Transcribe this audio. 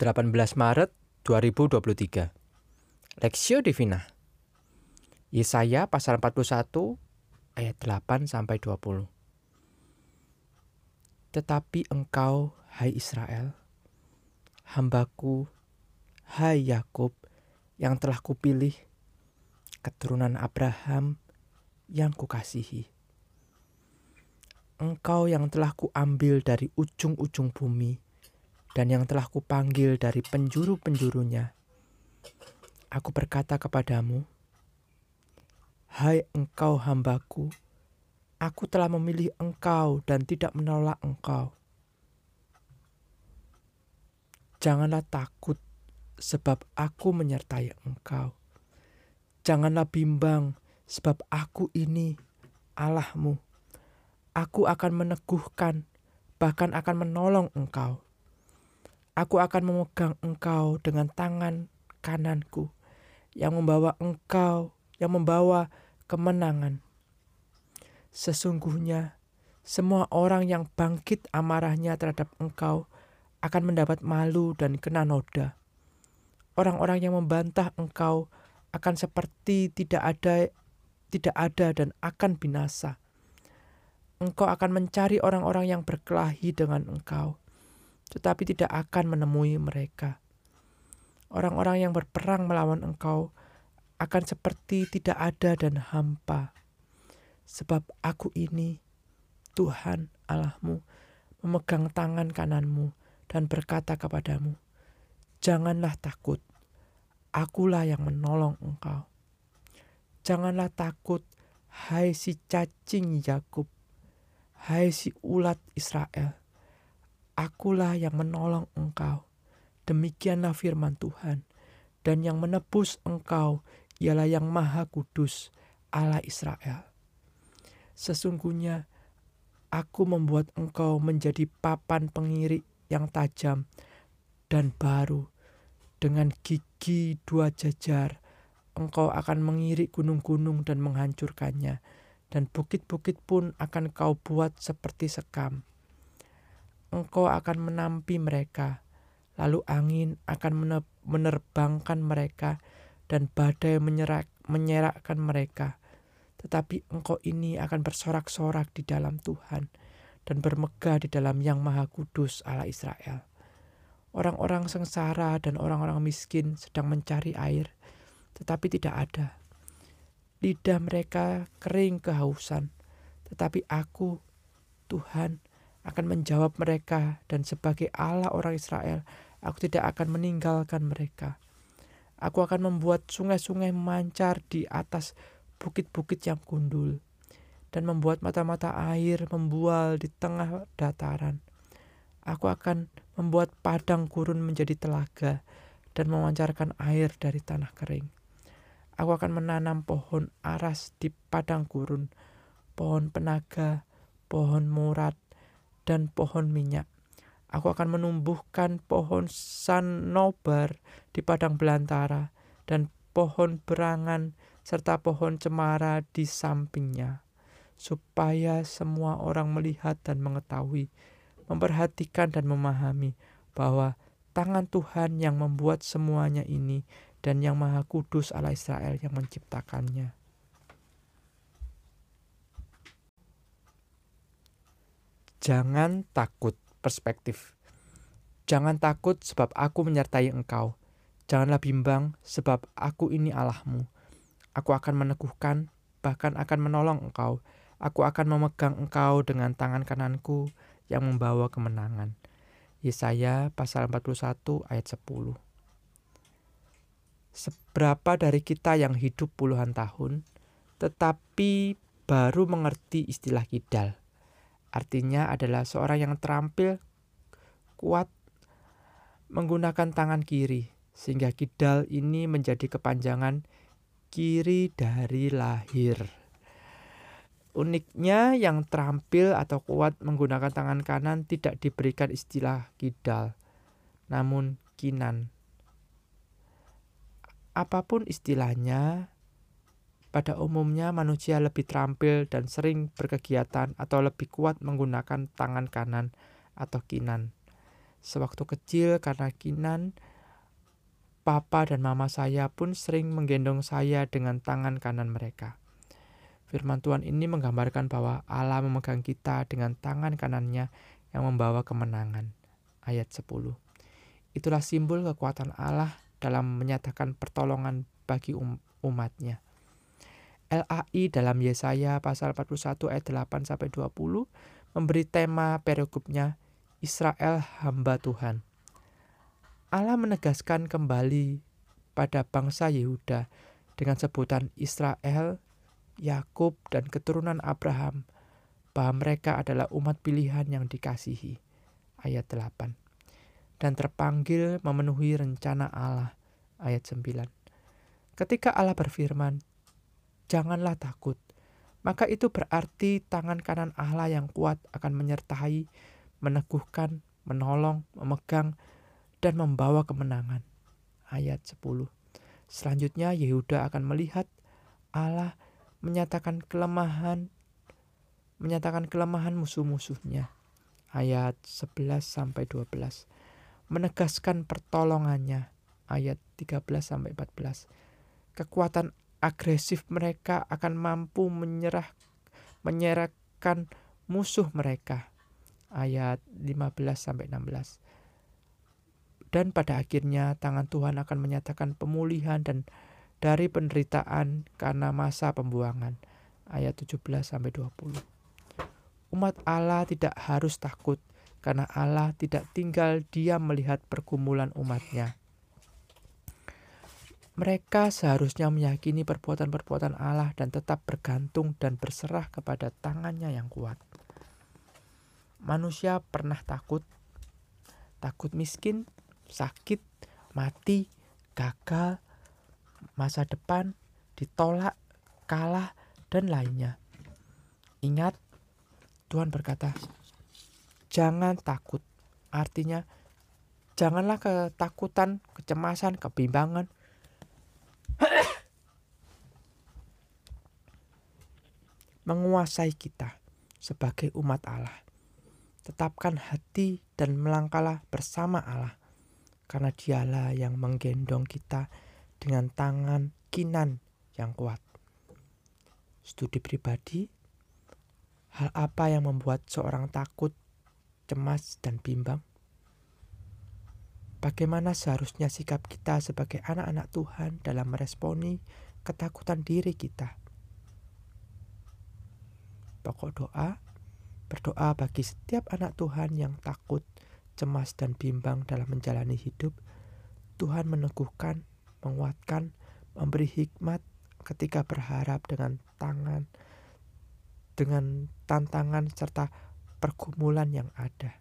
18 Maret 2023 Lexio Divina. Yesaya pasal 41 ayat 8 sampai 20 Tetapi engkau hai Israel hambaku hai Yakub yang telah kupilih keturunan Abraham yang kukasihi. Engkau yang telah kuambil dari ujung-ujung bumi dan yang telah kupanggil dari penjuru-penjurunya. Aku berkata kepadamu, Hai engkau hambaku, aku telah memilih engkau dan tidak menolak engkau. Janganlah takut sebab aku menyertai engkau. Janganlah bimbang sebab aku ini Allahmu Aku akan meneguhkan, bahkan akan menolong engkau. Aku akan memegang engkau dengan tangan kananku yang membawa engkau, yang membawa kemenangan. Sesungguhnya, semua orang yang bangkit amarahnya terhadap engkau akan mendapat malu dan kena noda. Orang-orang yang membantah engkau akan seperti tidak ada tidak ada dan akan binasa engkau akan mencari orang-orang yang berkelahi dengan engkau, tetapi tidak akan menemui mereka. Orang-orang yang berperang melawan engkau akan seperti tidak ada dan hampa. Sebab aku ini, Tuhan Allahmu, memegang tangan kananmu dan berkata kepadamu, Janganlah takut, akulah yang menolong engkau. Janganlah takut, hai si cacing Yakub, Hai si ulat Israel, akulah yang menolong engkau. Demikianlah firman Tuhan. Dan yang menebus engkau ialah yang maha kudus Allah Israel. Sesungguhnya aku membuat engkau menjadi papan pengirik yang tajam dan baru. Dengan gigi dua jajar, engkau akan mengirik gunung-gunung dan menghancurkannya dan bukit-bukit pun akan kau buat seperti sekam. Engkau akan menampi mereka, lalu angin akan menerbangkan mereka, dan badai menyerak, menyerakkan mereka. Tetapi engkau ini akan bersorak-sorak di dalam Tuhan, dan bermegah di dalam Yang Maha Kudus Allah Israel. Orang-orang sengsara dan orang-orang miskin sedang mencari air, tetapi tidak ada lidah mereka kering kehausan. Tetapi aku, Tuhan, akan menjawab mereka dan sebagai Allah orang Israel, aku tidak akan meninggalkan mereka. Aku akan membuat sungai-sungai memancar di atas bukit-bukit yang gundul dan membuat mata-mata air membual di tengah dataran. Aku akan membuat padang gurun menjadi telaga dan memancarkan air dari tanah kering. Aku akan menanam pohon aras di padang gurun, pohon penaga, pohon murat, dan pohon minyak. Aku akan menumbuhkan pohon sanobar di padang belantara dan pohon berangan serta pohon cemara di sampingnya, supaya semua orang melihat dan mengetahui, memperhatikan dan memahami bahwa tangan Tuhan yang membuat semuanya ini dan yang maha kudus Allah Israel yang menciptakannya. Jangan takut perspektif. Jangan takut sebab aku menyertai engkau. Janganlah bimbang sebab aku ini Allahmu. Aku akan meneguhkan, bahkan akan menolong engkau. Aku akan memegang engkau dengan tangan kananku yang membawa kemenangan. Yesaya pasal 41 ayat 10 seberapa dari kita yang hidup puluhan tahun tetapi baru mengerti istilah kidal. Artinya adalah seorang yang terampil, kuat, menggunakan tangan kiri, sehingga kidal ini menjadi kepanjangan kiri dari lahir. Uniknya yang terampil atau kuat menggunakan tangan kanan tidak diberikan istilah kidal, namun kinan Apa pun istilahnya, pada umumnya manusia lebih terampil dan sering berkegiatan atau lebih kuat menggunakan tangan kanan atau kinan. Sewaktu kecil karena kinan, papa dan mama saya pun sering menggendong saya dengan tangan kanan mereka. Firman Tuhan ini menggambarkan bahwa Allah memegang kita dengan tangan kanannya yang membawa kemenangan. Ayat 10. Itulah simbol kekuatan Allah dalam menyatakan pertolongan bagi um umatnya. LAI dalam Yesaya pasal 41 ayat 8 sampai 20 memberi tema perikopnya Israel hamba Tuhan. Allah menegaskan kembali pada bangsa Yehuda dengan sebutan Israel, Yakub dan keturunan Abraham bahwa mereka adalah umat pilihan yang dikasihi. Ayat 8. Dan terpanggil memenuhi rencana Allah. Ayat 9. Ketika Allah berfirman, janganlah takut. Maka itu berarti tangan kanan Allah yang kuat akan menyertai, meneguhkan, menolong, memegang, dan membawa kemenangan. Ayat 10. Selanjutnya Yehuda akan melihat Allah menyatakan kelemahan menyatakan kelemahan musuh-musuhnya. Ayat 11 sampai 12. Menegaskan pertolongannya. Ayat 13 sampai 14. Kekuatan agresif mereka akan mampu menyerah menyerahkan musuh mereka. Ayat 15 sampai 16. Dan pada akhirnya tangan Tuhan akan menyatakan pemulihan dan dari penderitaan karena masa pembuangan. Ayat 17 sampai 20. Umat Allah tidak harus takut karena Allah tidak tinggal diam melihat pergumulan umatnya. Mereka seharusnya meyakini perbuatan-perbuatan Allah dan tetap bergantung dan berserah kepada tangannya yang kuat. Manusia pernah takut, takut miskin, sakit, mati, gagal, masa depan, ditolak, kalah, dan lainnya. Ingat, Tuhan berkata, "Jangan takut." Artinya, janganlah ketakutan, kecemasan, kebimbangan, menguasai kita sebagai umat Allah. Tetapkan hati dan melangkahlah bersama Allah, karena dialah yang menggendong kita dengan tangan kinan yang kuat. Studi pribadi, hal apa yang membuat seorang takut, cemas, dan bimbang? Bagaimana seharusnya sikap kita sebagai anak-anak Tuhan dalam meresponi ketakutan diri kita? Pokok doa, berdoa bagi setiap anak Tuhan yang takut, cemas, dan bimbang dalam menjalani hidup. Tuhan meneguhkan, menguatkan, memberi hikmat ketika berharap dengan tangan, dengan tantangan serta pergumulan yang ada.